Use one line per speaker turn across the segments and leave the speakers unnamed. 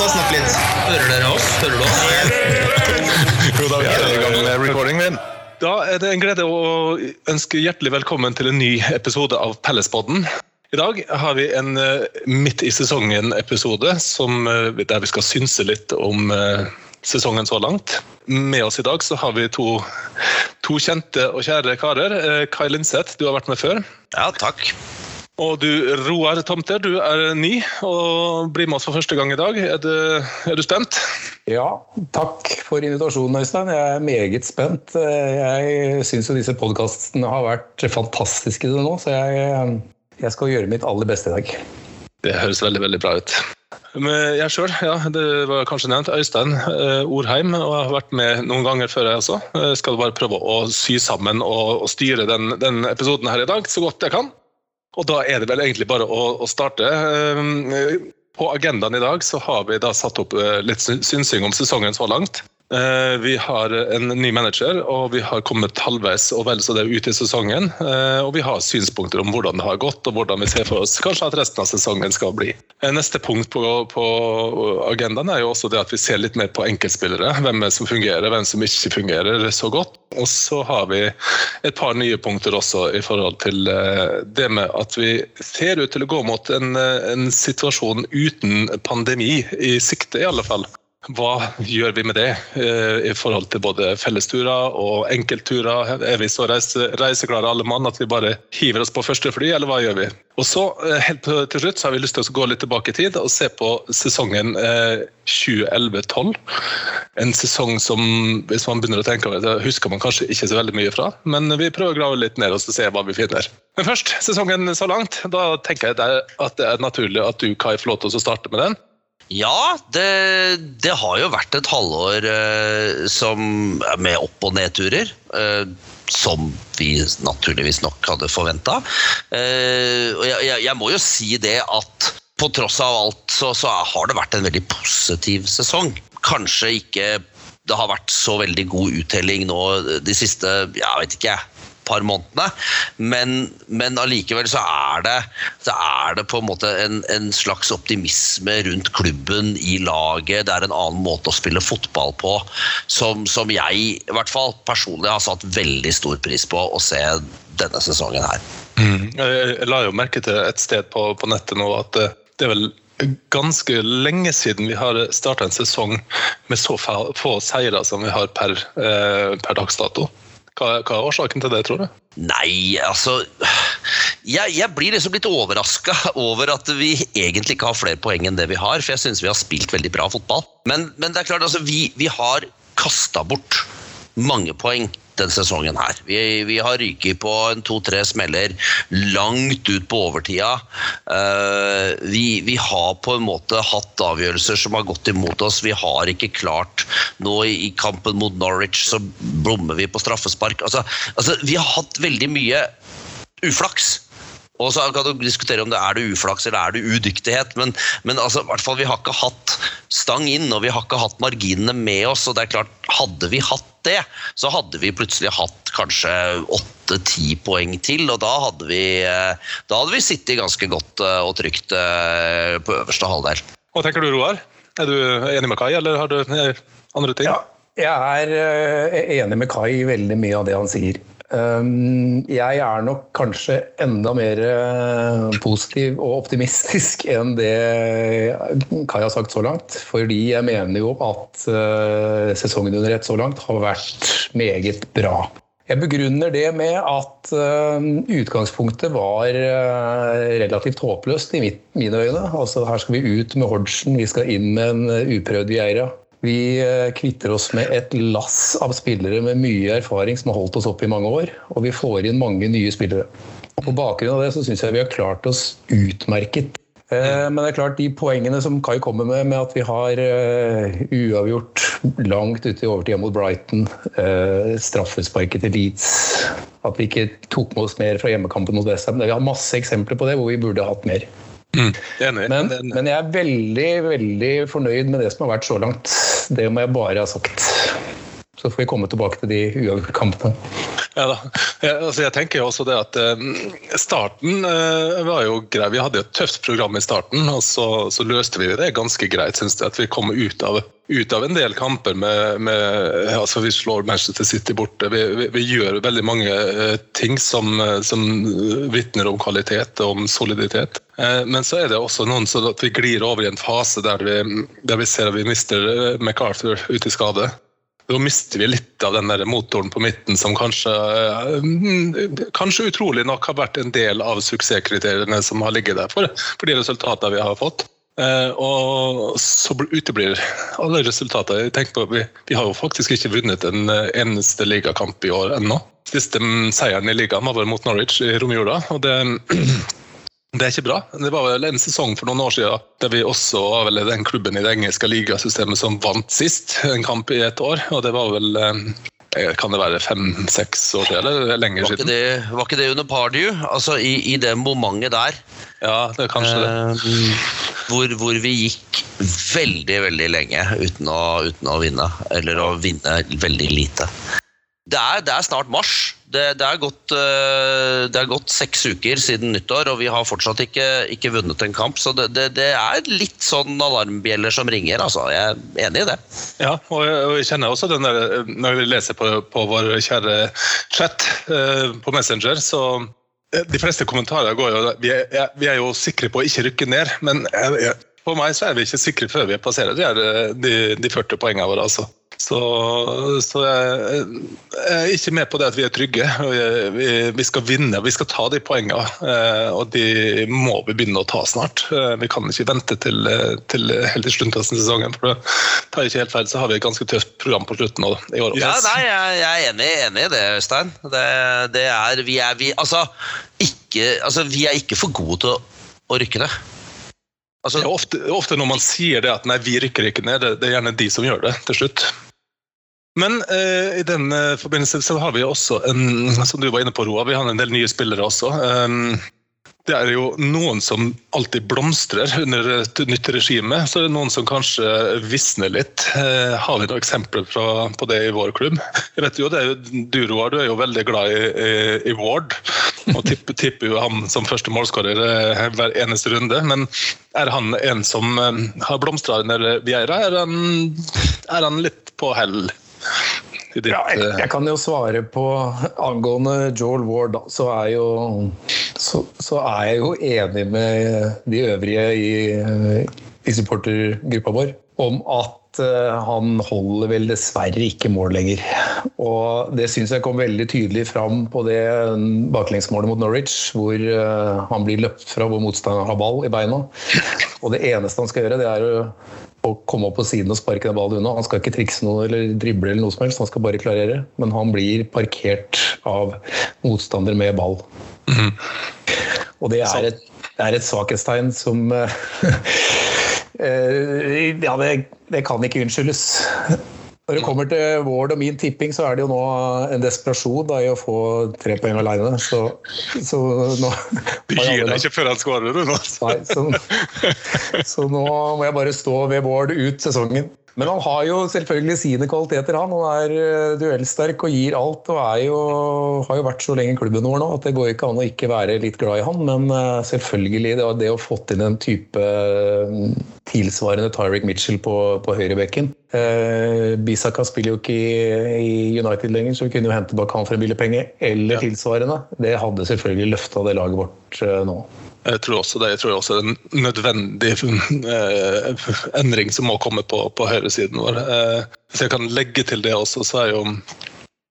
Sett oss snakke litt.
Hører dere oss? Hører du oss?
Jo, da er vi i gang med recording min.
Da er det en glede å ønske hjertelig velkommen til en ny episode av Pellespodden. I dag har vi en eh, midt i sesongen-episode som, eh, der vi skal synse litt om eh, sesongen så langt. Med oss i dag så har vi to, to kjente og kjære karer. Kai Lindseth, du har vært med før.
Ja, takk.
Og du, Roar Tomter, du er ny og blir med oss for første gang i dag. Er du, er du spent?
Ja, takk for invitasjonen, Øystein. Jeg er meget spent. Jeg syns jo disse podkastene har vært fantastiske til nå, så jeg, jeg skal gjøre mitt aller beste i dag.
Det høres veldig veldig bra ut. Men jeg sjøl, ja, det var kanskje nevnt. Øystein eh, Orheim. og Jeg har vært med noen ganger før, jeg også. Jeg skal bare prøve å sy sammen og, og styre den, den episoden her i dag så godt jeg kan. Og da er det vel egentlig bare å, å starte. Eh, På agendaen i dag så har vi da satt opp eh, litt sy- synsing om sesongen så langt. Eh, Vi har en ny manager, og vi har kommet halvveis og vel så det ut i sesongen. Eh, Og vi har synspunkter om hvordan det har gått, og hvordan vi ser for oss kanskje at resten av sesongen skal bli. Eh, Neste punkt på, på agendaen er jo også det at vi ser litt mer på enkeltspillere. Hvem som fungerer, hvem som ikke fungerer så godt. Og så har vi et par nye punkter også i forhold til det med at vi ser ut til å gå mot en, en situasjon uten pandemi i sikte, i alle fall. Hva gjør vi med det eh, i forhold til både fellesturer og enkeltturer? Er vi så reise, reiseklare alle mann at vi bare hiver oss på første fly, eller hva gjør vi? Og så eh, helt til slutt så har vi lyst til å gå litt tilbake i tid og se på sesongen eh, 2011-12. En sesong som, hvis man begynner å tenke over det, husker man kanskje ikke så veldig mye fra, men vi prøver å grave litt ned og se hva vi finner. Men først, sesongen så langt. Da tenker jeg at det er naturlig at du, Kai, får lov til å starte med den.
Ja, det, det har jo vært et halvår eh, som med opp- og nedturer. Eh, som vi naturligvis nok hadde forventa. Eh, og jeg, jeg, må jo si det at på tross av alt så, så har det vært en veldig positiv sesong. Kanskje ikke det har vært så veldig god uttelling nå de siste jeg vet ikke par månedene, men, men allikevel så er det, så er det på en måte en, en slags optimisme rundt klubben i laget. Det er en annen måte å spille fotball på som, som jeg i hvert fall personlig har satt veldig stor pris på å se denne sesongen her.
Jeg la jo merke til et sted på, på nettet nå at eh, det er vel ganske lenge siden vi har starta en sesong med så få seire som vi har per, eh, per dags dato. Hva, hva er årsaken til det, tror du?
Nei, altså Jeg, jeg blir liksom litt overraska over at vi egentlig ikke har flere poeng enn det vi har, for jeg syns vi har spilt veldig bra fotball. Men, men det er klart, altså, vi, vi har kasta bort mange poeng denne sesongen her. Vi, vi har ryket på en to-tre smeller langt ut på overtida. Uh, vi, vi har på en måte hatt avgjørelser som har gått imot oss. Vi har ikke klart Nå i, i kampen mot Norwich så blommer vi på straffespark. Altså, altså, vi har hatt veldig mye uflaks. Og så kan du diskutere om det er det uflaks eller er det udyktighet, men, men altså, hvert fall, vi har ikke hatt stang inn, og vi har ikke hatt marginene med oss. og det er klart, Hadde vi hatt det, så hadde vi plutselig hatt kanskje åtte-ti poeng til, og da hadde vi, eh, da hadde vi sittet ganske godt eh, og trygt eh, på øverste halvdel.
Hva tenker du, Roar? Er du enig med Kai, eller har du andre ting?
Ja, jeg er enig med Kai i veldig mye av det han sier. Um, Jeg er nok kanskje enda mer eh, positiv og optimistisk enn det Kai har sagt så langt. Fordi jeg mener jo at eh, sesongen under ett så langt har vært meget bra. Jeg begrunner det med at eh, utgangspunktet var relativt håpløst i mine øyne. Altså Her skal vi ut med Hodgson, vi skal inn med en uprøvd Vieira. Vi eh, kvitter oss med et lass av spillere med mye erfaring som har holdt oss oppe i mange år, og vi får inn mange nye spillere. Og På bakgrunn av det så syns jeg vi har klart oss utmerket. Eh, Men det er klart de poengene som Kai kommer med, med at vi har eh, uavgjort langt ute i overtida mot Brighton, straffesparket til Leeds, at vi ikke tok med oss mer fra hjemmekampen mot Westham Vi har masse eksempler på det hvor vi burde hatt mer.
Enig.
Men,
Den-
men jeg er veldig, veldig fornøyd med det som har vært så langt. Det må jeg bare ha sagt. Så får vi komme tilbake til de uavgjorte kampene.
Ja da. Jeg, altså jeg tenker jo også det at eh, Starten eh, var jo grei. Vi hadde et tøft program i starten, og så, så løste vi det ganske greit. Synes jeg, at Vi kom ut av, ut av en del kamper med, med altså Vi slår Manchester City borte. Vi, vi, vi gjør veldig mange eh, ting som, som vitner om kvalitet og om soliditet. Men så er det også noen sånn at vi glir over i en fase der vi, der vi ser at vi mister MacArthur ut i skade. Da mister vi litt av den der motoren på midten som kanskje, eh, kanskje utrolig nok har vært en del av suksesskriteriene som har ligget der for, for de resultatene vi har fått. Eh, og så uteblir alle resultater. Tenk på, vi, vi har jo faktisk ikke vunnet en eh, eneste ligakamp i år ennå. Siste seieren i ligaen var mot Norwich i romjula. og det det er ikke bra. Det var vel en sesong for noen år siden der vi også var vel den klubben i det engelske ligasystemet som vant sist en kamp i et år. Og det var vel eh, kan det være fem-seks år siden, eller lenger
Var
siden?
det, var ikke det under Pardew? Altså i, i det momentet der.
Ja, det er kanskje det.
eh, hvor, hvor vi gikk veldig, veldig lenge uten å, uten å vinne. Eller å vinne veldig lite. Det er, det er snart mars. Det, det, er gått, eh, det er gått seks uker siden nyttår, og vi har fortsatt ikke, ikke vunnet en kamp. Så det, det, er litt sånn alarmbjeller som ringer. Altså. Jeg er enig i det.
Ja, og jeg, og jeg kjenner også den der Når vi leser på, på vår kjære chat eh, på Messenger, så eh, De fleste kommentarer går jo Vi er, vi er jo sikre på å ikke rykke ned, men for meg så er vi ikke sikre før vi passerer de, de, de 40 poengene våre. altså. Så, så jeg, jeg er ikke med på det at vi er trygge. Vi, vi skal vinne, vi skal ta de poengene. eh, Og de må vi begynne å ta snart. Eh, Vi kan ikke vente til, til helt til slutten av sesongen. for det tar jeg ikke helt feil, så har vi et ganske tøft program på slutten av i år.
Ja, nei, jeg, jeg er enig, enig i det, Øystein. Det, det er, vi, er, vi, altså, ikke, altså, vi er ikke for gode til å, å rykke det. Altså,
Det er ofte, ofte når man sier det at nei, vi rykker ikke ned, det, det er gjerne de som gjør det til slutt. Men uh, i den eh, forbindelse så har vi også en, som du var inne på, Roa, vi har en del nye spillere også. Um, det er jo noen som alltid blomstrer under et nytt regime. Så er det noen som kanskje visner litt. Uh, har vi noen eksempler fra, på det i vår klubb? Jeg vet jo, det er jo, Du Roar, du er jo veldig glad i, i, i Ward. Og tipper, tipper jo han som første målskårer eh, hver eneste runde. Men er han en som har blomstra under Vieira? Er han, er han litt på hell?
Ja, jeg, jeg kan jo svare på angående Joel Ward, da, så er, jo, så, så er jeg jo enig med de øvrige i, i supportergruppa vår om at eh, han holder vel dessverre ikke mål lenger. Og det syns jeg kom veldig tydelig fram på det baklengsmålet mot Norwich, hvor eh, han blir løpt fra hvor motstanderen har ball i beina. Og det eneste han skal gjøre, det er å å komme opp på siden og sparke den ballen unna. Han skal ikke trikse noe eller drible, eller noe som helst, han skal bare klarere. Men han blir parkert av motstander med ball. Og det er et, det er et svakhetstegn som eh, eh, Ja, det, det kan ikke unnskyldes. Når det kommer til Ward og min tipping, så er det jo nå en desperasjon da, i å få tre poeng alene. Så, så nå
Du gir deg ikke før han skårer, du nå.
Nei, så, så nå må jeg bare stå ved Ward ut sesongen. Men han har jo selvfølgelig sine kvaliteter, han. Han er eh, duellsterk og gir alt. Og jo, har jo vært så lenge i klubben vår nå at det går ikke an å ikke være litt glad i han. Men eh, selvfølgelig, det, det å få inn en type eh, tilsvarende Tyric Mitchell på, på høyrebekken eh, Bisaka spiller jo ikke i, i United lenger, så vi kunne jo hente bak han for en billig penge. Eller tilsvarende. Det hadde selvfølgelig løfta det laget vårt eh, nå.
Jeg tror også det. Jeg tror også det er en nødvendig eh, endring som må komme på, på høyresiden vår. Eh, hvis jeg kan legge til det også, så er jo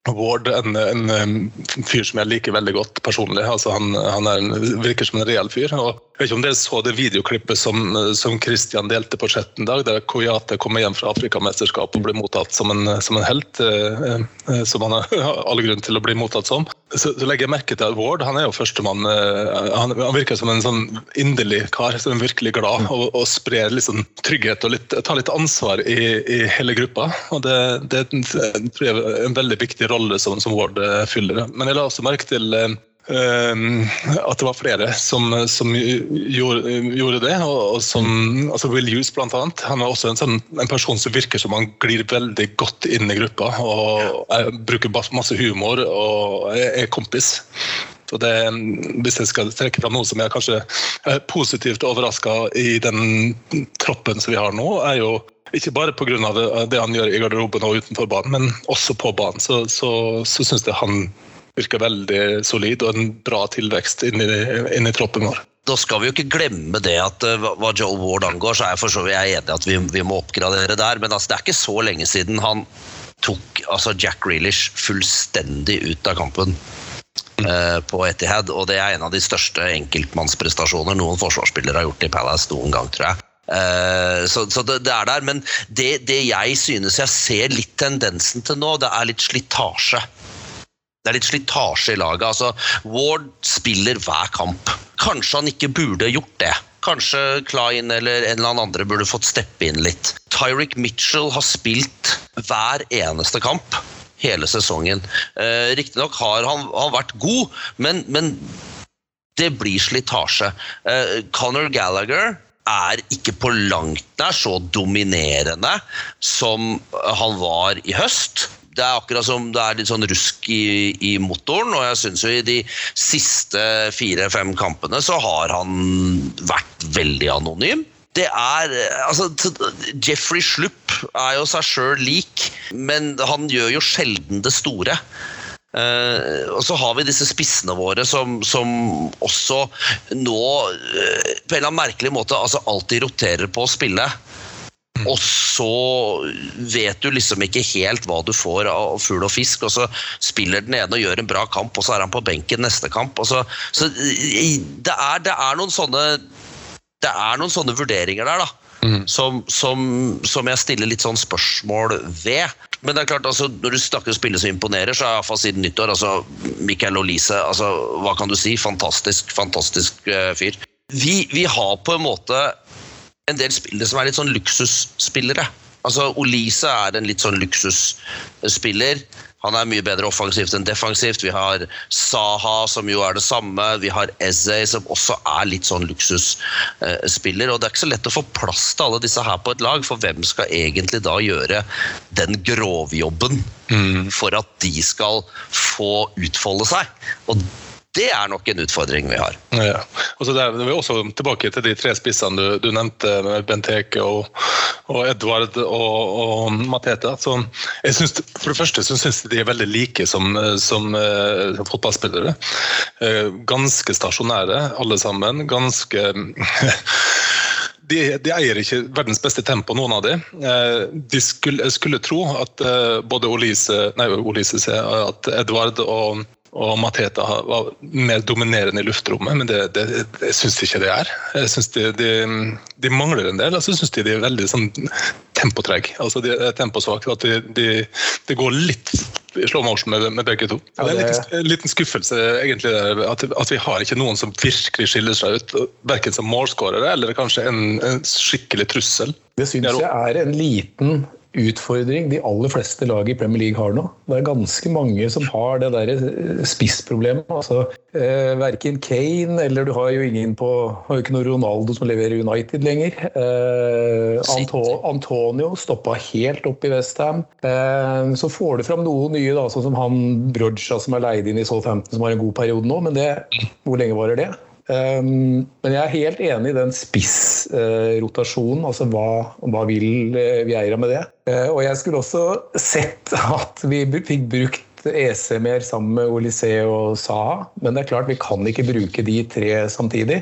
Ward en, en, fyr som jeg liker veldig godt personlig. Altså han, han en, virker som en reell fyr. og jeg vet ikke om dere så det videoklippet som, som Christian delte på chatten i dag, der Koyate kommer hjem fra Afrikamesterskapet og blir mottatt som en, som en helt, eh, eh, som han har all grunn til å bli mottatt som. Så, så legger jeg merke til at Ward han er jo førstemann. eh, Han, han virker som en sånn inderlig kar, som er virkelig glad og, og sprer sånn trygghet og litt, tar litt ansvar i, i hele gruppa. og Det, det tror jeg er en veldig viktig rolle som, som Ward fyller. Men jeg la også merke til eh, at det var flere som, som gjorde, gjorde, det. Og, som, altså Will Hughes blant annet, han er også en, sånn, en, person som virker som han glir veldig godt inn i gruppa. og Bruker masse humor og er, er kompis. Så det, hvis jeg skal trekke fram noe som jeg kanskje er positivt overraska i den troppen som vi har nå, er jo ikke bare pga. det han gjør i garderoben og utenfor banen, men også på banen. Så, så, så syns jeg han virker veldig solid og en bra tilvekst inni, inni troppen vår.
Da skal vi jo ikke glemme det at eh, hva Joel Ward angår, så er jeg for så vidt enig at vi, vi, må oppgradere der. Men altså, det er ikke så lenge siden han tok altså Jack Grealish fullstendig ut av kampen uh, på Etihad. Og det er en av de største enkeltmannsprestasjoner noen forsvarsspillere har gjort i Palace noen gang, tror jeg. Uh, så, så det, det, er der, Men det, det jeg synes jeg ser litt tendensen til nå, det er litt slitasje. Det er litt slitasje i laget. altså Ward spiller hver kamp. Kanskje han ikke burde gjort det. Kanskje Klein eller en eller annen andre burde fått steppe inn litt. Tyrick Mitchell har spilt hver eneste kamp hele sesongen. Eh, Riktignok har han, han, vært god, men, men det blir slitasje. Eh, Conor Gallagher er ikke på langt nær så dominerende som han var i høst det er akkurat som det er litt sånn rusk i, i motoren. Og jeg syns jo i de siste fire-fem kampene så har han vært veldig anonym. Det er Altså, Jeffrey Slupp er jo seg sjøl lik, men han gjør jo sjelden det store. Uh, og så har vi disse spissene våre som, som også nå uh, på en eller annen merkelig måte altså alltid roterer på å spille. Og så vet du liksom ikke helt hva du får av fugl og fisk, og så spiller den ene og gjør en bra kamp, og så er han på benken neste kamp. Så, så det, er, det, er, noen sånne Det er noen sånne vurderinger der, da. Mm. Som, som, som, jeg stiller litt sånn spørsmål ved. Men det er klart, altså, når du snakker om spillere som imponerer, så er iallfall siden nyttår altså, Michael Olise altså, Hva kan du si? Fantastisk, fantastisk uh, fyr. Vi, vi har på en måte en del spillere som er litt sånn luksusspillere. Altså, Olise er en litt sånn luksusspiller. Han er mye bedre offensivt enn defensivt. Vi har Saha, som jo er det samme. Vi har Eze, som også er litt sånn luksusspiller. Og det er ikke så lett å få plass til alle disse her på et lag, for hvem skal egentlig da gjøre den grovjobben mm. for at de skal få utfolde seg? Og det er nok en utfordring vi har.
Ja. Og så der, vi også tilbake til de tre spissene du, du nevnte, med Benteke og, og Edvard og, og Mateta. Så jeg synes, for det første så syns jeg de er veldig like som, som, uh, fotballspillere. Uh, ganske stasjonære alle sammen. Ganske de, de, eier ikke verdens beste tempo, noen av dem. Eh, de skulle, skulle tro at både Olise, nei, Olise, at Edvard og og Mateta var mer dominerende i luftrommet, men det, det, det syns ikke det er. Jeg syns de, de, de, mangler en del, og så syns de de er veldig sånn, tempotrege. Altså de er temposvake. At de, de, går litt i slow motion med, med begge to. Ja, det... er en liten, liten skuffelse egentlig at, at, vi har ikke noen som virkelig skiller seg ut. Verken som målskårere eller kanskje en, en skikkelig trussel.
Det syns jeg er en liten utfordring de aller fleste lag i Premier League har nå. Det er ganske mange som har det der eh, spissproblemet. Altså, eh, verken Kane eller du har jo ingen på har jo ikke noe Ronaldo som leverer United lenger. Eh, Anto, Antonio stoppa helt opp i Westham. Eh, så får du fram noen nye, da, sånn som han Broja som er leid inn i Southampton, som har en god periode nå. Men det, hvor lenge varer det? Um, men jeg er helt enig i den spissrotasjonen. Altså hva, hva vil uh, Vieira med det? Uh, og jeg skulle også sett at vi fikk brukt EC mer sammen med Olysée og Saha. Men det er klart vi kan ikke bruke de tre samtidig.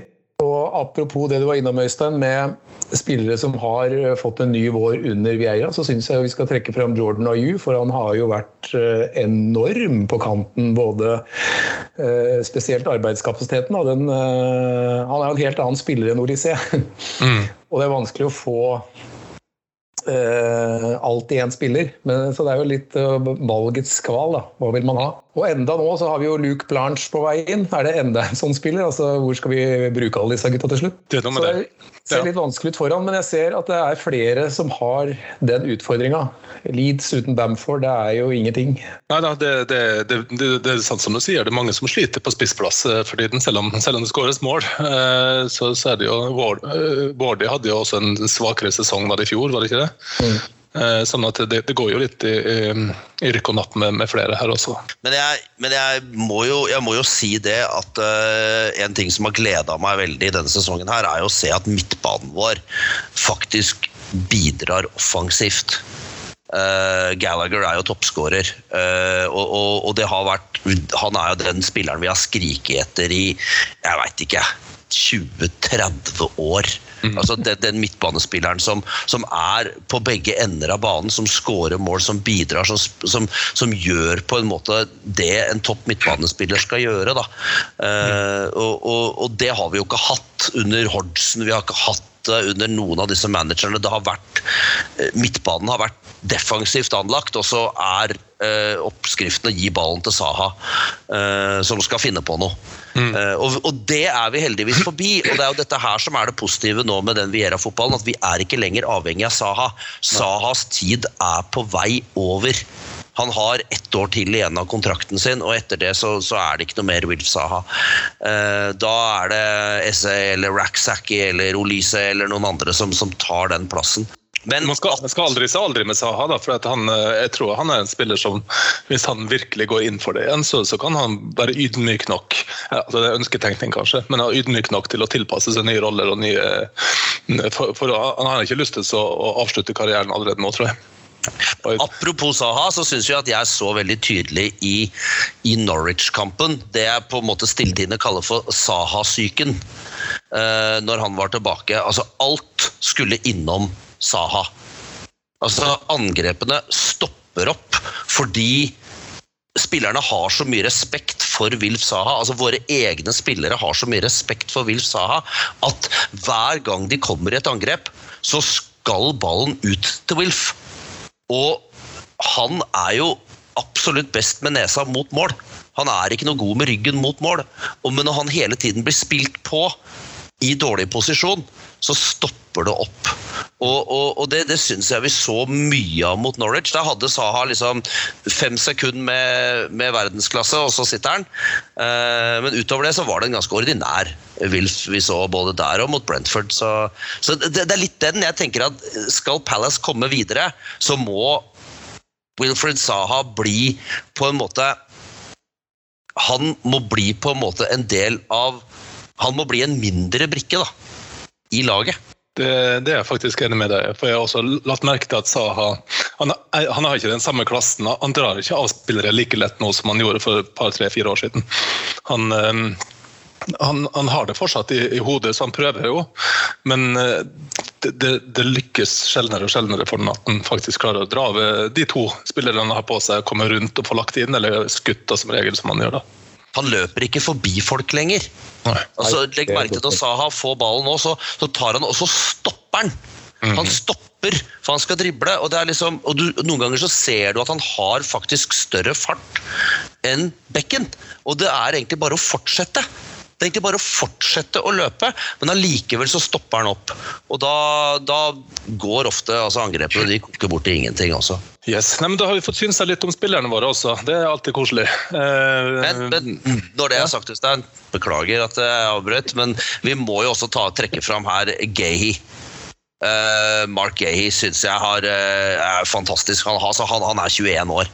Og apropos det du var innom, Øystein, med spillere som har fått en ny vår under Vieira, så syns jeg vi skal trekke frem Jordan Ayew, for han har jo vært eh, enorm på kanten. Både eh, spesielt arbeidskapasiteten. Den, eh, han er jo en helt annen spiller enn Olysée. Mm. og det er vanskelig å få eh, alt i én spiller. Men, så det er jo litt eh, valgets kval, da. Hva vil man ha? Og enda nå så har vi jo Luke Blanche på vei inn. Er det enda en sånn spiller? Altså, Hvor skal vi bruke alle disse gutta til slutt?
Det er
så
det.
ser litt vanskelig ut foran, men jeg ser at det er flere som har den utfordringa. Leeds uten Bamford, det er jo ingenting.
Nei da, det, det, det, det, det er sant som du sier, det er mange som sliter på spissplass eh, for tiden, selv om, selv om det skåres mål. Eh, Så, så er det jo Ward- Wardy hadde jo også en svakere sesong var det i fjor, var det ikke det?
Mm.
Eh, Sånn at det, det går jo litt i, i, rykk og napp med, med flere her også.
Men jeg, men jeg, må, jo, jeg må jo si det at uh, en ting som har gleda meg veldig denne sesongen, her, er jo å se at midtbanen vår faktisk bidrar offensivt. Uh, Gallagher er jo toppskårer, uh, og, og, og det har vært Han er jo den spilleren vi har skriket etter i jeg veit ikke 20-30 år. Altså den, den midtbanespilleren som, som er på begge ender av banen, som skårer mål, som bidrar, som, som, som gjør på en måte det en topp midtbanespiller skal gjøre. Da. Eh, og, og, og det har vi jo ikke hatt under Hordsen. vi har ikke hatt under noen av disse managerne. Det har vært, eh, midtbanen har vært defensivt anlagt, og så er eh, oppskriften å gi ballen til Saha, eh, som skal finne på noe. Eh, og, og det er vi heldigvis forbi. Og det er jo dette her som er det positive nå med den Viera-fotballen, at vi er ikke lenger avhengig av Saha. Sahas tid er på vei over. Han har ett år til igjen av kontrakten sin, og etter det så, så er det ikke noe mer Wilf Saha. Eh, da er det Esse eller Raksaki eller Olise eller noen andre som, som tar den plassen. Men
Man skal, man skal aldri si aldri med Saha, da, for han, eh, jeg tror han er en spiller som Hvis han virkelig går inn for det igjen, så, så kan han være ydmyk nok altså Det er ønsketenkning, kanskje, men han er ydmyk nok til å tilpasse seg nye roller og nye for, for Han har ikke lyst til å, å avslutte karrieren allerede nå, tror jeg.
Apropos Saha, så syns jeg at jeg så veldig tydelig i, i Norwich-kampen det jeg på en måte stilltiende kaller for Saha-syken. eh, når han var tilbake. Altså, alt skulle innom Saha. Altså, angrepene stopper opp fordi spillerne har så mye respekt for Wilf Saha, altså våre egne spillere har så mye respekt for Wilf Saha, at hver gang de kommer i et angrep, så skal ballen ut til Wilf. Og han er jo absolutt best med nesa mot mål. Han er ikke noe god med ryggen mot mål. Men når han hele tiden blir spilt på i dårlig posisjon, så stopper det opp. Og, og, og det, det syns jeg vi så mye av mot Norwich. Da hadde Saha liksom fem sekunder med, med verdensklasse, og så sitter han. Eh, men utover det så var det en ganske ordinær Wilf vi så både der og mot Brentford. Så, så det, det er litt den jeg tenker at skal Palace komme videre, så må Wilfred Saha bli på en måte Han må bli på en måte en del av Han må bli en mindre brikke da, i laget.
Det, det er jeg faktisk enig med deg For jeg har også lagt merke til at Saha han, han har ikke den samme klassen. Han drar ikke av spillere like lett nå som han gjorde for et par, tre, fire år siden. Han, eh, han, han har det fortsatt i, i hodet, så han prøver jo. Men eh, det, det, det lykkes sjeldnere og sjeldnere for den at han faktisk klarer å dra av eh, de to spillerne han har på seg, komme rundt og få lagt inn, eller skutt som regel, som han gjør da.
Han løper ikke forbi folk lenger. Altså, legg
er
merke til at Saha får ballen nå, så, så tar han og så stopper han. Han stopper, for han skal drible. Og, det er liksom, og du, noen ganger så ser du at han har faktisk større fart enn bekken. Og det er egentlig bare å fortsette. Det er egentlig bare å fortsette å løpe, men allikevel så stopper han opp. Og da, da går ofte altså angrepene de koker bort til ingenting også.
Yes. Nei, men Da har vi fått synsa litt om spillerne våre også. Det er alltid koselig. Uh,
Men, men når det er sagt, Øystein, beklager at jeg avbrøt, men vi må jo også ta, trekke fram her Gahi. Uh, Mark Gahi syns jeg har, uh, er fantastisk. Han, har- altså, han, han er 21 år.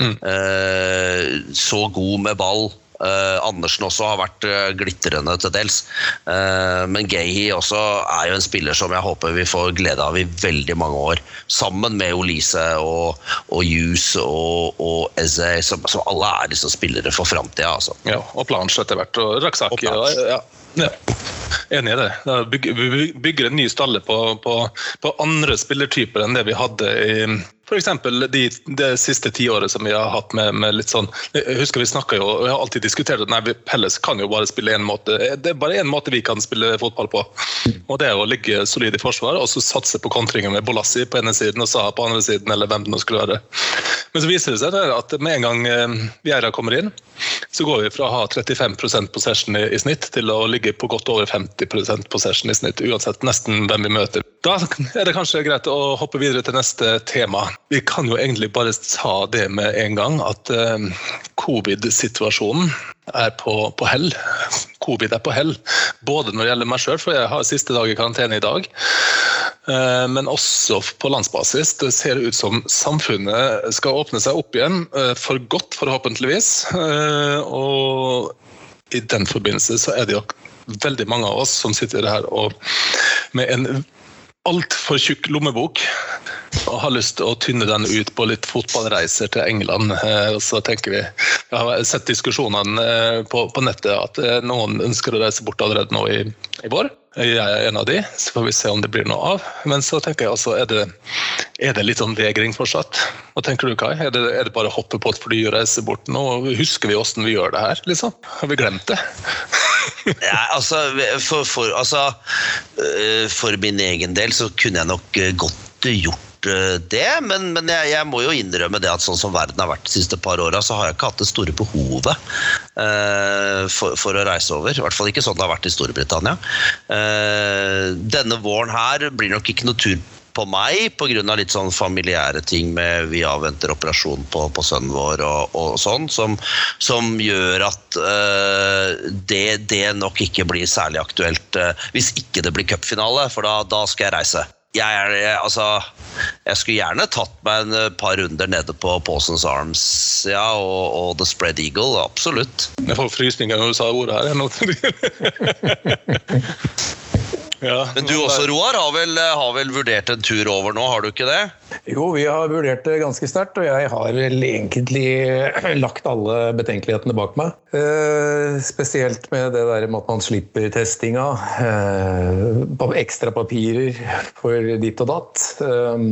Eh, så god med ball. Eh, Andersen også har vært eh, glitrende til dels. Eh, men Gehi også er jo en spiller som jeg håper vi får glede av i veldig mange år. Sammen med Olise og, og Hughes og, og Eze, som, som alle er liksom spillere for framtida. Altså.
Ja, og Planche etter hvert, og Raksaki. Ja, ja. Enig i det. Vi bygger en ny stalle på, på, på andre spillertyper enn det vi hadde i F.eks. De, det siste tiåret som vi har hatt med, med litt sånn Jeg husker vi snakka jo, og jeg har alltid diskutert at nei, Pelles kan jo bare spille én måte. Det er bare én måte vi kan spille fotball på. Og det er å ligge solid i forsvar og så satse på kontringer med Bolassi på ene siden og Saha på andre siden, eller hvem det nå skulle være. Men så viser det seg at med en gang eh, Vieira kommer inn, så går vi fra å ha 35% possession i, i snitt til å ligge på godt over 50% possession i snitt, uansett nesten hvem vi møter. Da er det kanskje greit å hoppe videre til neste tema. Vi kan jo egentlig bare ta det med en gang, at eh, covid-situasjonen er på, på, hell. Covid er på hell, både når det gjelder meg sjøl, for jeg har siste dag i karantene i dag. Uh, men også på landsbasis. Det ser ut som samfunnet skal åpne seg opp igjen, uh, for godt forhåpentligvis. Og i den forbindelse så er det jo veldig mange av oss som sitter her og med en altfor tjukk lommebok og har lyst til å tynne den ut på litt fotballreiser til England. Eh, så tenker vi, Jeg har sett diskusjonene eh, på, på nettet at eh, noen ønsker å reise bort allerede nå i, i vår. Jeg er en av de, så får vi se om det blir noe av. Men så tenker jeg altså, er det, er det litt sånn vegring fortsatt? Hva tenker du, Kai? Er det, er det bare å hoppe på et fly og reise bort nå? Husker vi åssen vi gjør det her, liksom? Har vi glemt det?
ja, altså for, for, altså for, min egen del så kunne jeg nok godt gjort det, men, men jeg, jeg, må jo innrømme det at sånn som verden har vært de siste par åra, så har jeg ikke hatt det store behovet uh, for, for, å reise over. I hvert fall ikke sånn det har vært i Storbritannia. Uh, denne våren her blir nok ikke noe tur på meg pga. litt sånn familiære ting med vi avventer operasjon på, på sønnen vår og, og sånn, som, som, gjør at øh, det, det, nok ikke blir særlig aktuelt øh, hvis ikke det blir cupfinale, for da, da, skal jeg reise. Jeg, er, jeg, altså, jeg skulle gjerne tatt meg en eh, par runder nede på Pawsons Arms ja, og, og, The Spread Eagle. Absolutt.
Jeg får frysninger når du sa ordet her.
Ja, Men du også, Roar, har vel, har vel, vurdert en tur over nå, har du ikke det?
Jo, vi har vurdert det ganske sterkt, og jeg har vel egentlig lagt alle betenkelighetene bak meg. Eh, spesielt med det der med at man slipper testinga. Eh, ekstra papirer for ditt og datt. Eh,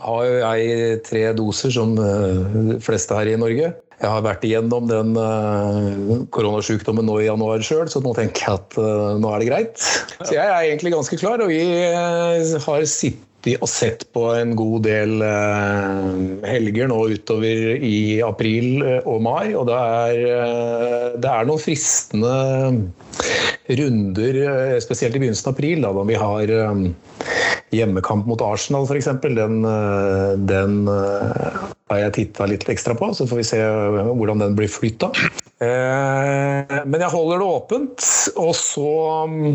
har jo jeg tre doser, som de fleste her i Norge. Jeg har vært igjennom den uh, koronasjukdommen nå i januar sjøl, så nå tenker jeg at uh, nå er det greit. Så jeg er egentlig ganske klar, og vi uh, har sittet og sett på en god del helger nå utover i april og mai, og det er, det er noen fristende runder, spesielt i begynnelsen av april, da, da vi har hjemmekamp mot Arsenal f.eks. Den, den har jeg titta litt ekstra på, så får vi se hvordan den blir flytta. Eh, men jeg holder det åpent, og så eh,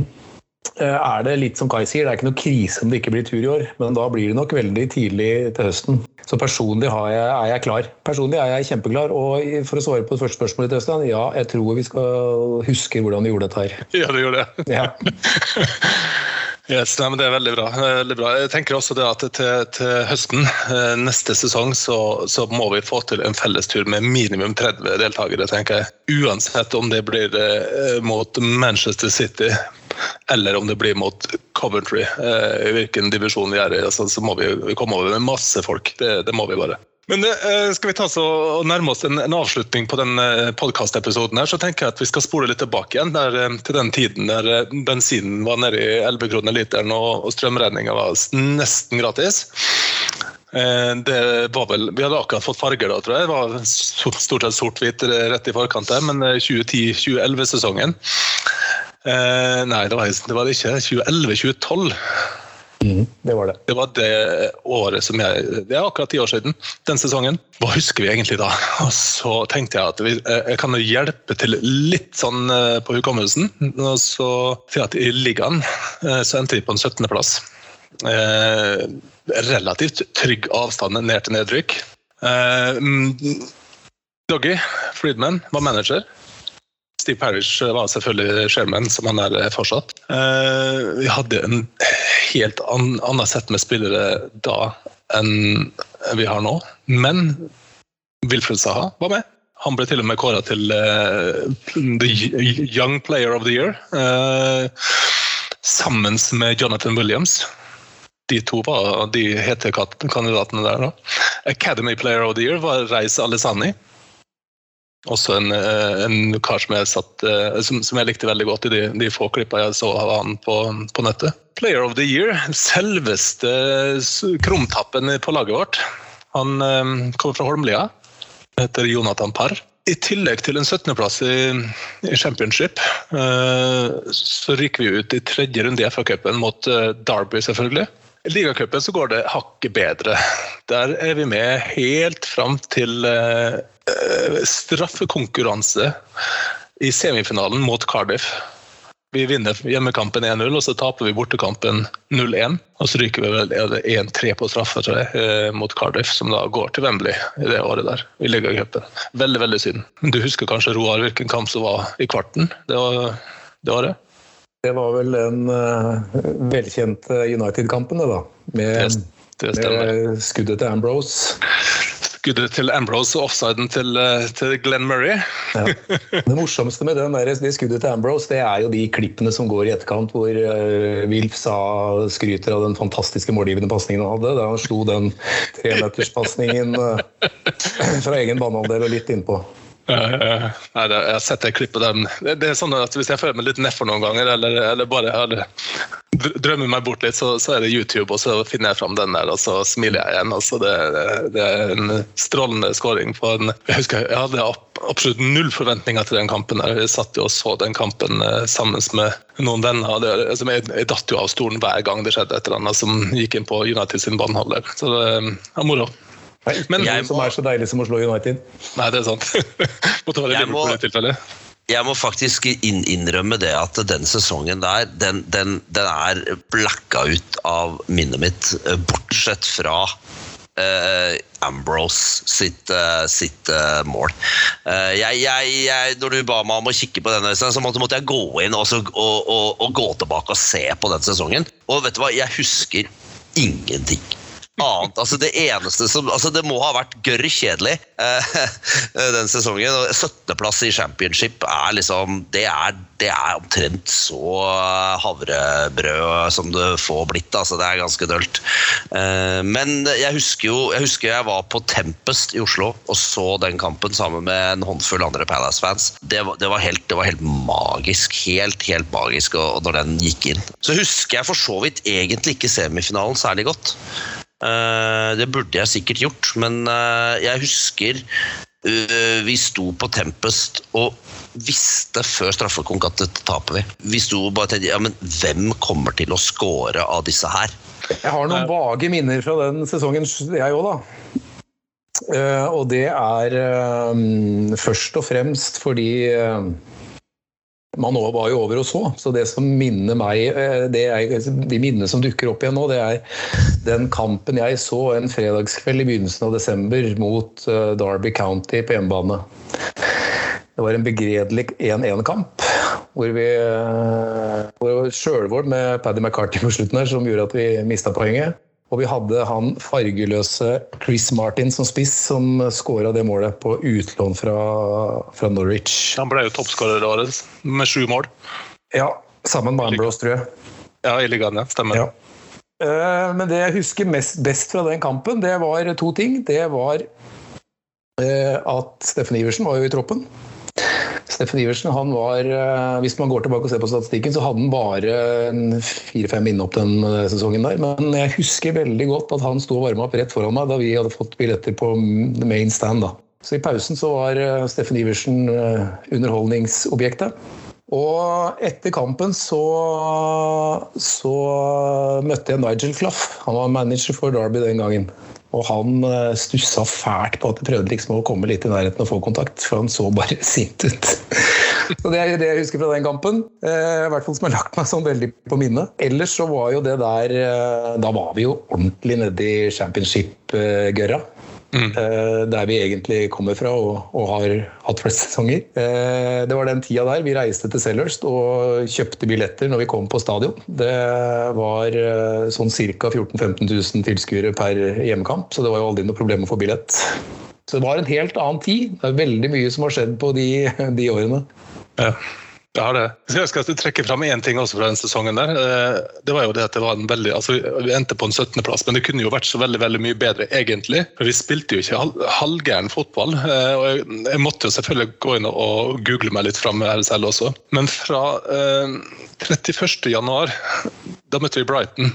er det litt som Kai sier, det er ikke noe krise om det ikke blir tur i år, men da blir det nok veldig tidlig til høsten. Så personlig jeg, er jeg klar. Personlig er jeg kjempeklar. Og for å svare på det første spørsmålet, Øystein, ja, jeg tror vi skal huske hvordan vi gjorde dette her.
Ja, det gjør det. Ja. Yes, nei, Det er veldig bra. veldig bra. Jeg tenker også at til, til høsten, eh, neste sesong, så, så, må vi få til en fellestur med minimum 30 deltakere. tenker jeg. Uansett om det blir eh, mot Manchester City eller om det blir mot Coventry, eh, i hvilken divisjon vi er i, altså, så må vi komme over med masse folk. Det, det må vi bare. Men uh, skal vi ta så og nærme oss en, en avslutning på den uh, podkastepisoden, så tenker jeg at vi skal spole litt tilbake igjen der, uh, til den tiden der bensinen var nede i 11 kroner literen og, og strømregninga var nesten gratis. Det var vel, Vi hadde akkurat fått farger da, tror jeg. Det var stort sett sort-hvitt rett i forkant der, men 2010-2011-sesongen Nei, det var, det var det ikke. 2011-2012
Mm, det var det.
Det var det året som jeg Det er akkurat ti år siden. Den sesongen. Hva husker vi egentlig da? Og så tenkte jeg at vi, eh, jeg kan hjelpe til litt sånn eh, på hukommelsen. Og så sier jeg at i ligaen eh, så endte vi på en 17.-plass. Eh, relativt trygg avstand ned til nedrykk. Eh, mm, Doggy Friedman var manager. Steve Parish var selvfølgelig chairman, som han er fortsatt. Vi hadde en helt annet sett med spillere da enn vi har nå. Men Wilfred Saha var med. Han ble til og med kåra til uh, The Young Player of the Year. Sammen med Jonathan Williams. de to var de hete kandidatene der. da. Academy Player of the Year var Reis Alesani. Også en, eh, en kar som jeg, satt, eh, som, som jeg, likte veldig godt i de, de få klippa jeg så av han på, på, nettet. Player of the Year, selveste krumtappen på laget vårt. Han um, kommer fra Holmlia, heter Jonathan Parr. I tillegg til en 17.-plass i, i, championship, så ryker vi ut i tredje runde i FA-cupen mot Derby, selvfølgelig. I ligacupen går det hakket bedre. Der er vi med helt fram til straffekonkurranse i semifinalen mot Cardiff. Vi vinner hjemmekampen 1-0, og så taper vi bortekampen 0-1. Og så ryker vi vel 1-3 på straffe tror jeg, eh, mot Cardiff, som da går til Wembley i det året der. i ligacupen. Veldig, veldig synd. Du husker kanskje Roar hvilken kamp som var i kvarten det, var, det året?
Det var vel den uh, velkjente United-kampen, det da. Med, det, det med skuddet til Ambrose
skuddet til Ambrose og offsiden til, eh, til Glenn Murray.
ja. Det morsomste med den der, det skuddet til Ambrose, det er jo de klippene som går i etterkant, hvor uh, Wilf sa skryter av den fantastiske målgivende pasningen han hadde. Da han slo den tremeterspasningen uh, fra egen banehalvdel og litt innpå.
Nei, jeg har sett det klippet der. Det er sånn at Hvis jeg føler meg litt nedfor noen ganger, eller, eller bare eller, drømmer meg bort litt, så, så, er det YouTube, og så finner jeg fram den der, og så smiler jeg igjen. Altså, det, det, er en strålende scoring. på en, Jeg husker jeg hadde absolutt null forventninger til den kampen. Jeg satt jo og så den kampen eh, sammen med noen venner. Det, altså, jeg, jeg, datt jo av stolen hver gang det skjedde et eller annet som gikk inn på United sin banehalvdel. Så det er moro.
Det er ikke Men, noe som er så deilig som å slå United.
Nei, det er sant. Liverpool i tilfelle.
Jeg må faktisk innrømme det at den sesongen der, den, den, den er blacka ut av minnet mitt, eh, bortsett fra Uh, Ambrose sitt, uh, sitt uh, mål. Jeg, jeg, jeg, når du ba meg om å kikke på denne, så måtte, måtte jeg gå inn og, og, og, og, gå tilbake og se på den sesongen. Og vet du hva, jeg husker ingenting annet. Altså det eneste som altså Det må ha vært gørr kjedelig eh, den sesongen. 17.-plass i championship er liksom Det er, det er omtrent så havrebrød som det får blitt. Altså det er ganske dølt. Eh, men jeg husker jo jeg husker jeg var på Tempest i Oslo og så den kampen sammen med en håndfull andre Palace-fans. Det, det, var helt, det var helt magisk. Helt, helt magisk og, når den gikk inn. Så husker jeg for så vidt egentlig ikke semifinalen særlig godt. Eh, det burde jeg sikkert gjort, men eh, jeg husker eh, vi sto på Tempest og visste før straffekonk at dette taper vi. Vi sto og bare tenkte ja, men hvem kommer til å score av disse her?
Jeg har noen vage minner fra den sesongen, jeg òg, da. Og det er først og fremst fordi man var jo over og så. Så det som minner meg eh, er, De minnene som dukker opp igjen nå, det er den kampen jeg så en fredagskveld i begynnelsen av desember mot eh, Derby County på hjemmebane. Det var en begredelig 1-1-kamp. Hvor vi eh, hvor sjølmål med Paddy McCarty på slutten her som gjorde at vi mista poenget. Og vi hadde han fargeløse Chris Martin som spiss, som skåra det målet på utlån fra, fra Norwich.
Han ble jo toppskårer året med sju mål.
Ja, sammen med Ambrose, tror jeg.
Ja, i ligaen, ja. Stemmer. Ja.
Eh, men det jeg husker mest, best fra den kampen, det var to ting. Det var eh, at Steffen Iversen var jo i troppen. Steffen Iversen han var eh, Hvis man går tilbake og ser på statistikken, så hadde han bare fire-fem innhopp den eh, sesongen der. Men jeg husker veldig godt at han sto og varma opp rett foran meg da vi hadde fått billetter på main stand. da. Så i pausen så var eh, Steffen Iversen underholdningsobjektet. Og etter kampen så, så møtte jeg Nigel Clough. Han var manager for Derby den gangen. Og han eh, stussa fælt på at jeg prøvde liksom å komme litt i nærheten og få kontakt, for han så bare sint ut. Så Det er det jeg husker fra den kampen. Eh, I hvert fall som har lagt meg sånn veldig på minnet. Ellers så var jo det der eh, Da var vi jo ordentlig nede i championship-gørra. Mm. Eh, der vi egentlig kommer fra og, og, har hatt flest sesonger. Eh, det var den tida der vi reiste til Sellers og kjøpte billetter når vi kom på stadion. Det var eh, sånn ca. 14 000-15 000 tilskuere per hjemmekamp, så det var jo aldri noe problem å få billett. Så det var en helt annen tid. Det er veldig mye som har skjedd på de, de årene.
Ja. Jeg har det. Jeg skal trekke fram én ting også fra den sesongen. der. Eh, det var jo det at det var en veldig, altså Vi endte på en 17.-plass, men det kunne jo vært så veldig veldig mye bedre, egentlig. For Vi spilte jo ikke halvgæren fotball. Eh, og jeg, måtte jo selvfølgelig gå inn og google meg litt fram her selv også. Men fra eh, 31.1, da møtte vi Brighton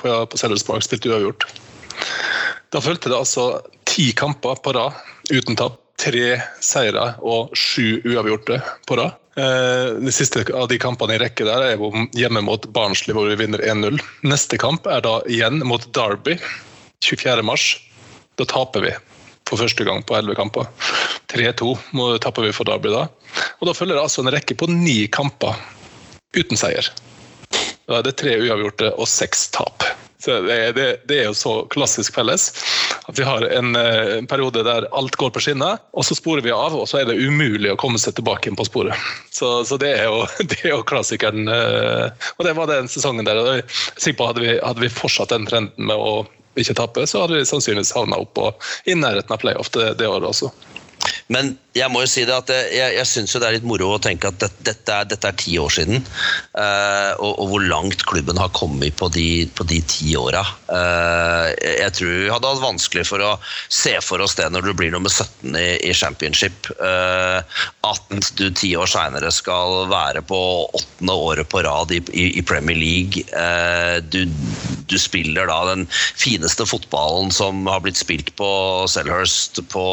på, på Sellers Park, spilte uavgjort. Da fulgte det altså ti kamper på rad uten tap. Tre seire og sju uavgjorte på rad. Eh, de siste av de kampene i rekke der er hjemme mot Barnsley, hvor vi vinner 1-0. Neste kamp er da igjen mot Derby 24.3. Da taper vi for første gang på 11 kamper. 3-2 taper vi for Derby da. Og da følger det altså en rekke på ni kamper uten seier. Da er det tre uavgjorte og seks tap. Så det, det, det, er jo så klassisk felles at vi har en, eh, en, periode der alt går på skinner, og så sporer vi av, og så er det umulig å komme seg tilbake inn på sporet. Så, så det, er jo, det, er jo, klassikeren. Eh, og det var den sesongen der. Jeg er sikker på hadde vi, hadde vi fortsatt den trenden med å ikke tappe, så hadde vi sannsynligvis havna opp og i nærheten av playoff det, det året også.
Men jeg må jo si det at jeg, jeg syns det er litt moro å tenke at dette, dette, er, dette er, ti år siden. Uh, og, og, hvor langt klubben har kommet på de, på de ti åra. Uh, jeg tror vi hadde hatt vanskelig for å se for oss det når du blir nummer 17 i, i championship. Uh, at du ti år seinere skal være på åttende året på rad i, i, i Premier League. Du, du, spiller da den fineste fotballen som har blitt spilt på Selhurst på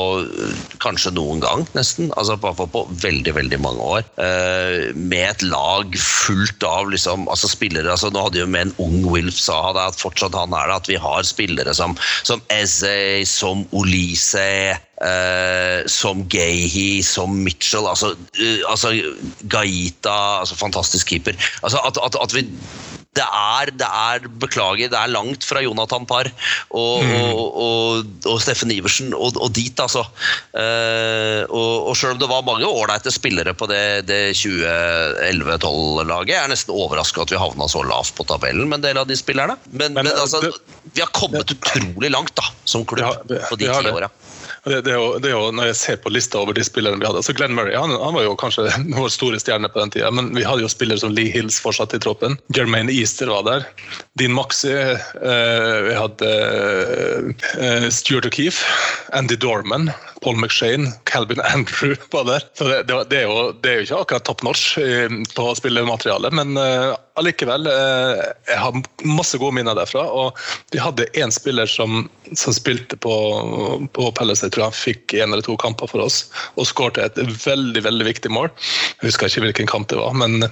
kanskje noen gang nesten. altså på, på veldig veldig mange år. Eh, med et lag fullt av liksom, altså spillere altså Nå hadde jo med en ung Wilf Saha det at fortsatt han er det, at vi har spillere som, som Eze, som Olise. Uh, som Gahey, som Mitchell, altså, uh, altså Gaita, altså fantastisk keeper. Altså at, at, at vi det er, det er, Beklager, det er langt fra Jonathan Parr og, mm. og, og, og, Steffen Iversen og, dit, altså. Uh, og, selv om det var mange ålreite spillere på det, det 2011-12-laget, jeg er nesten overraska at vi havna så lavt på tabellen med en del av de spillerne. Men, men, men altså, det, vi har kommet utrolig langt da, som klubb på de ti åra.
Det, det, er jo, det, er jo, Når jeg ser på lista over de spillerne vi hadde altså Glenn Murray han, han var jo kanskje vår store stjerne på den tida, men vi hadde jo spillere som Lee Hills fortsatt i troppen. Jermaine Easter var der. Dean Maxi. Eh, vi hadde eh, Stuart O'Keefe. Andy Dorman. Paul McShane, Calvin Andrew var der. Så det, det, er jo, det, er jo, ikke akkurat top notch på spillemateriale, men uh, allikevel. Uh, jeg har masse gode minner derfra. Og vi hadde én spiller som, som, spilte på, på Palace, jeg tror han fikk en eller to kamper for oss, og skårte et veldig, veldig viktig mål. Jeg husker ikke hvilken kamp det var. men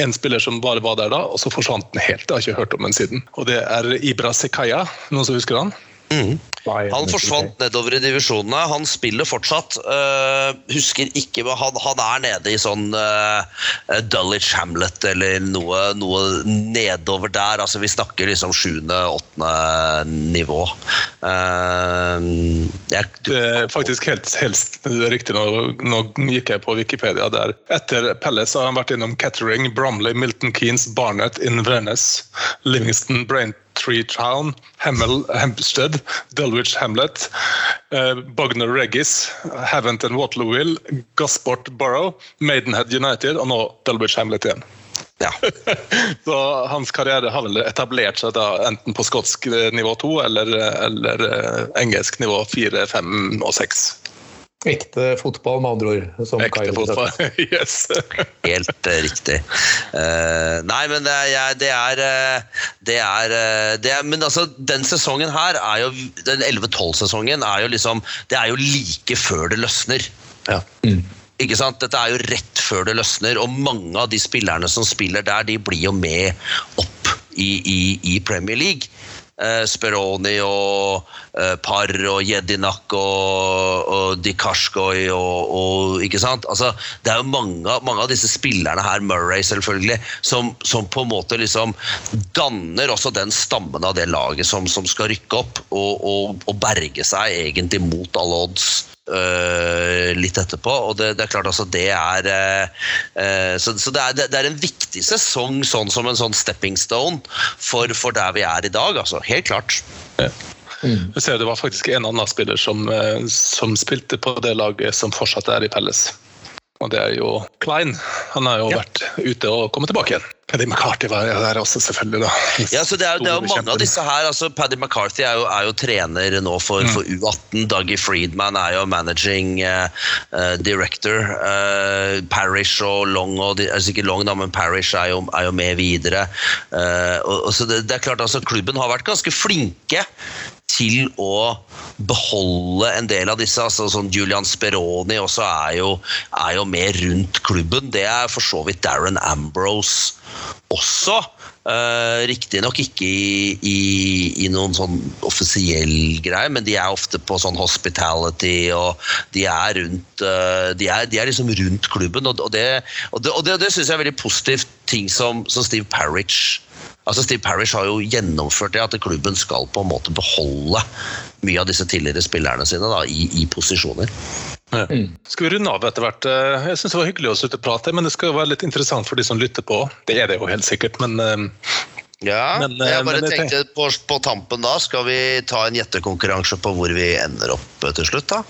en spiller som bare var der da, og så forsvant den helt. Jeg har ikke hørt om den siden. Og det er Ibra Sekaya, noen som husker han?
Mm. Han forsvant nedover i divisjonene. Han spiller fortsatt. Uh, husker ikke han, han, er nede i sånn uh, Dulwich Hamlet eller noe, noe, nedover der. Altså, vi snakker liksom sjuende-åttende nivå. Uh,
jeg, du, det er faktisk helt, helt riktig. Nå, nå, gikk jeg på Wikipedia der. Etter Palace har han vært innom Kettering, Bromley, Milton Keanes, Barnett, Inverness, Livingston, Braintree Town, Hemmel, Hempstead, Dulwich Hamlet, uh, Bugner Reggis, and Waterlooville, Gasport Borough, Maidenhead United og nå Dulwich Hamlet igjen. Ja. Så hans karriere har vel etablert seg da enten på skotsk nivå to eller, eller eh, engelsk nivå fire, fem og seks.
Ekte fotball, med andre ord.
Som Ekte Kai fotball, yes.
Helt uh, riktig. Uh, nei, men det er, det er, uh, det er, det er Men altså, den sesongen her er jo Den 11-12-sesongen er jo liksom Det er jo like før det løsner. Ja. Mm. Ikke sant? Dette er jo rett før det løsner, og mange av de spillerne som spiller der, de blir jo med opp i, i, i Premier League eh, Speroni og eh, Parr og Jedinak og, og Dikashkoi og, og, Ikke sant? Altså, det er jo mange, mange, av disse spillerne her, Murray selvfølgelig, som, som, på en måte liksom danner også den stammen av det laget som, som skal rykke opp og, og berge seg egentlig mot alle odds. Uh, litt etterpå. Og det, det, er klart altså det er uh, Så, så det, er, det, er, en viktig sesong sånn som en sånn stepping stone for, for der vi er i dag. Altså. Helt klart. Ja.
Mm. Jeg ser Det var faktisk en annen spiller som, som, spilte på det laget som fortsatt er i Pelles. Og det er jo Klein. Han har jo
Ja.
vært ute og kommet tilbake igjen. Paddy McCarthy var der også, selvfølgelig. da.
Ja, så det er, det er jo mange av disse her. altså Paddy McCarthy er jo, er jo trener nå for, for U18. Dougie Friedman er jo managing eh, eh, director. Uh, Parish og Long og de, altså ikke Long da, men Parish er jo, er jo med videre. Uh, og, og så det, det er klart altså Klubben har vært ganske flinke til å beholde en del av disse. altså sånn Julian Speroni også er jo, er jo med rundt klubben. Det er for så vidt Darren Ambrose også. Uh, Riktignok ikke i, i, i noen sånn offisiell greie, men de er ofte på sånn hospitality, og de er rundt uh, de, er, de er liksom rundt klubben, og, og det, og det, det, det syns jeg er veldig positivt ting som, som Steve Parrish Altså Steve Parrish har jo gjennomført det at klubben skal på en måte beholde mye av disse tidligere spillerne sine da, i, i posisjoner.
Ja. Skal vi runde av etter hvert? Eh, Jeg synes det var hyggelig å slutte å prate, men det skal jo være litt interessant for de som lytter på. Det er det jo helt sikkert, men eh,
Ja,
Men, eh,
jeg bare
men
tenkte på, på tampen da, skal vi ta en gjettekonkurranse på hvor vi ender opp til slutt, da?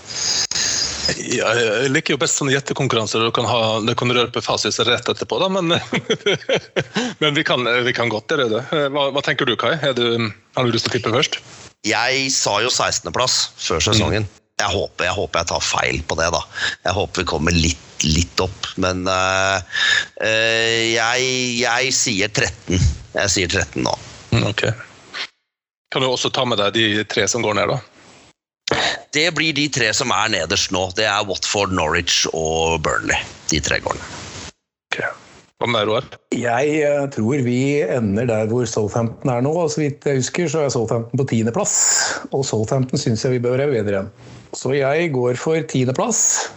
ja, jeg liker jo best sånne gjettekonkurranser. Du kan, ha, du kan røre på fasit rett etterpå, da, men, men vi, kan, vi kan godt gjøre det. Hva, hva tenker du, Kai? Er du, har du lyst til å tippe først?
Jeg sa jo 16.-plass før sesongen. Jeg håper, jeg håper jeg tar feil på det, da. Jeg håper vi kommer litt, litt opp. Men uh, uh, jeg, jeg sier 13. Jeg sier 13 nå.
Mm, Ok. Kan du også ta med deg de tre som går ned, da?
Det blir de tre som er nederst nå. Det er Watford, Norwich og Burnley. De tre gårdene.
Okay. Hva med deg, Roar?
Jeg eh, tror vi ender der hvor Southampton er nå. og Så vidt jeg husker, så er Southampton på tiendeplass. Og Southampton syns jeg vi bør være bedre enn. Så jeg går for tiendeplass.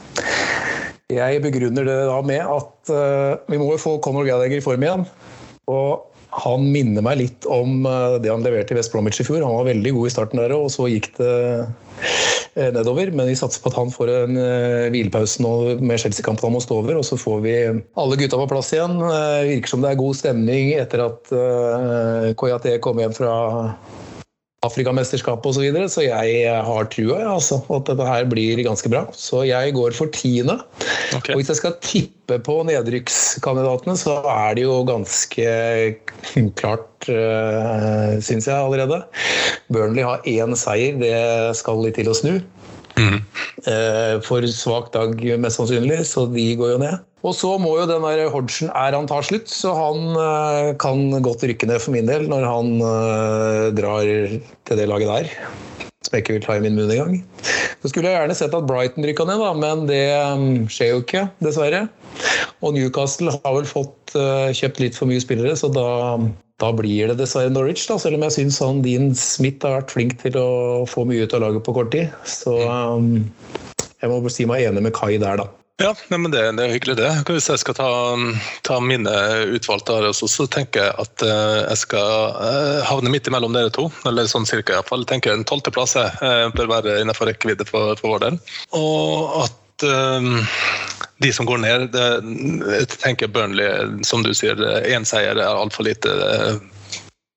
Jeg begrunner det da med at uh, vi må jo få Conor Gallagher i form igjen. Og han minner meg litt om eh, det han leverte i West Bromwich i fjor. Han var veldig god i starten der, og så gikk det nedover. Men vi satser på at han får en eh, hvilepause nå med Chelsea-kampen han må stå over. Og så får vi alle gutta på plass igjen. Eh, Virker som det er god stemning etter at Koyate kom hjem fra Afrikamesterskapet osv. Så, videre. så jeg har trua ja, altså, at dette her blir ganske bra. Så jeg går for tiende.
Okay.
Og hvis jeg skal tippe på nedrykkskandidatene, så er det jo ganske klart, uh, syns jeg allerede. Burnley har én seier, det skal litt til å snu.
Mm.
Uh, For svak dag, mest sannsynlig, så de går jo ned. Og så må jo den der Hodgson er han tar slutt, så han eh, kan godt rykke ned for min del når han eh, drar til det laget der. Som jeg ikke vil ta i min munn engang. Så skulle jeg gjerne sett at Brighton rykka ned, da, men det mm, skjer jo ikke, dessverre. Og Newcastle har vel fått eh, kjøpt litt for mye spillere, så da, da blir det dessverre Norwich. Da, selv om jeg syns han Dean Smith har vært flink til å få mye ut av laget på kort tid. Så um, jeg må si meg enig med Kai der, da.
Ja, men det, det er hyggelig det. Hvis jeg skal ta, ta mine utvalgte her også, så tenker jeg at eh, jeg skal eh, havne midt imellom dere to. Eller sånn cirka iallfall. Tenker en tolvteplass eh, bør være innenfor rekkevidde for, for vår del. Og at eh, de som går ned, det, jeg tenker Burnley, som du sier, én seier er altfor lite.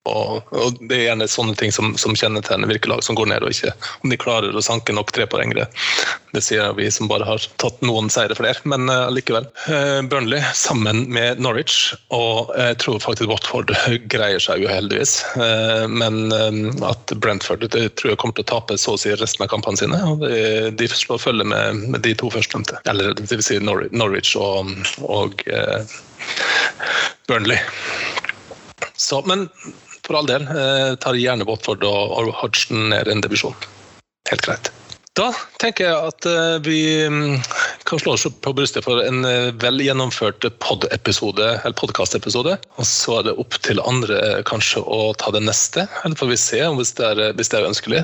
Og, og Det er gjerne sånne ting som, som kjennetegner virkelag som går ned, og ikke om de klarer å sanke nok trepoengere. Det sier vi som bare har tatt noen seire flere, men uh, likevel. Eh, Burnley sammen med Norwich, og jeg tror faktisk Watford greier seg uheldigvis. Uh, men eh, at Brentford det tror jeg kommer til å tape så å si resten av kampene sine. og De, de slår følge med, med de to førstnevnte. Eller det vil si Norwich, Norwich og, og Burnley. Så, men for all del, eh, tar gjerne Watford og, Hodgson ned en divisjon. Helt greit. Da tenker jeg at eh, vi mm, kan slå oss på brystet for en eh, vel gjennomført pod-episode, eller podkast-episode. Og så er det opp til andre eh, kanskje å ta det neste. Eller får vi se hvis det er, hvis det er ønskelig.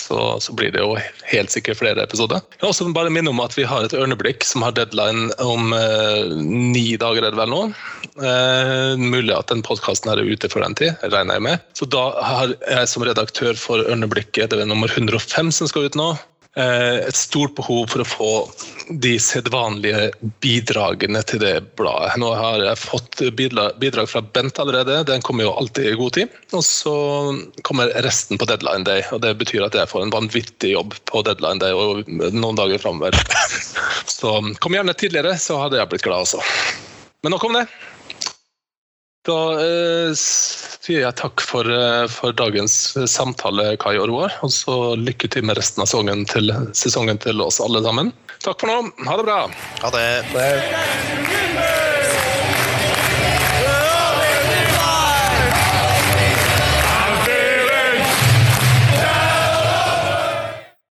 Så, så blir det jo helt sikkert flere episoder. Jeg vil også bare minne om at vi har et ørneblikk som har deadline om eh, ni dager, er det vel nå. Eh, mulig at den podkasten er ute for den tid, regner jeg med. Så da har jeg som redaktør for Ørneblikket, det er nummer 105 som skal ut nå, et stort behov for å få de sedvanlige bidragene til det bladet. Nå har jeg fått bidrag, bidrag fra Bent allerede, den kommer jo alltid i god tid. Og så kommer resten på deadline day, og det betyr at jeg får en vanvittig jobb på deadline day og noen dager framover. Så kom gjerne tidligere, så hadde jeg blitt glad også. Men nok om det. Da eh, sier jeg takk for, eh, for, dagens samtale, Kai og Roar. Og så lykke til med resten av sesongen til, sesongen til oss alle sammen. Takk for nå. Ha det bra.
Ha det.
Det er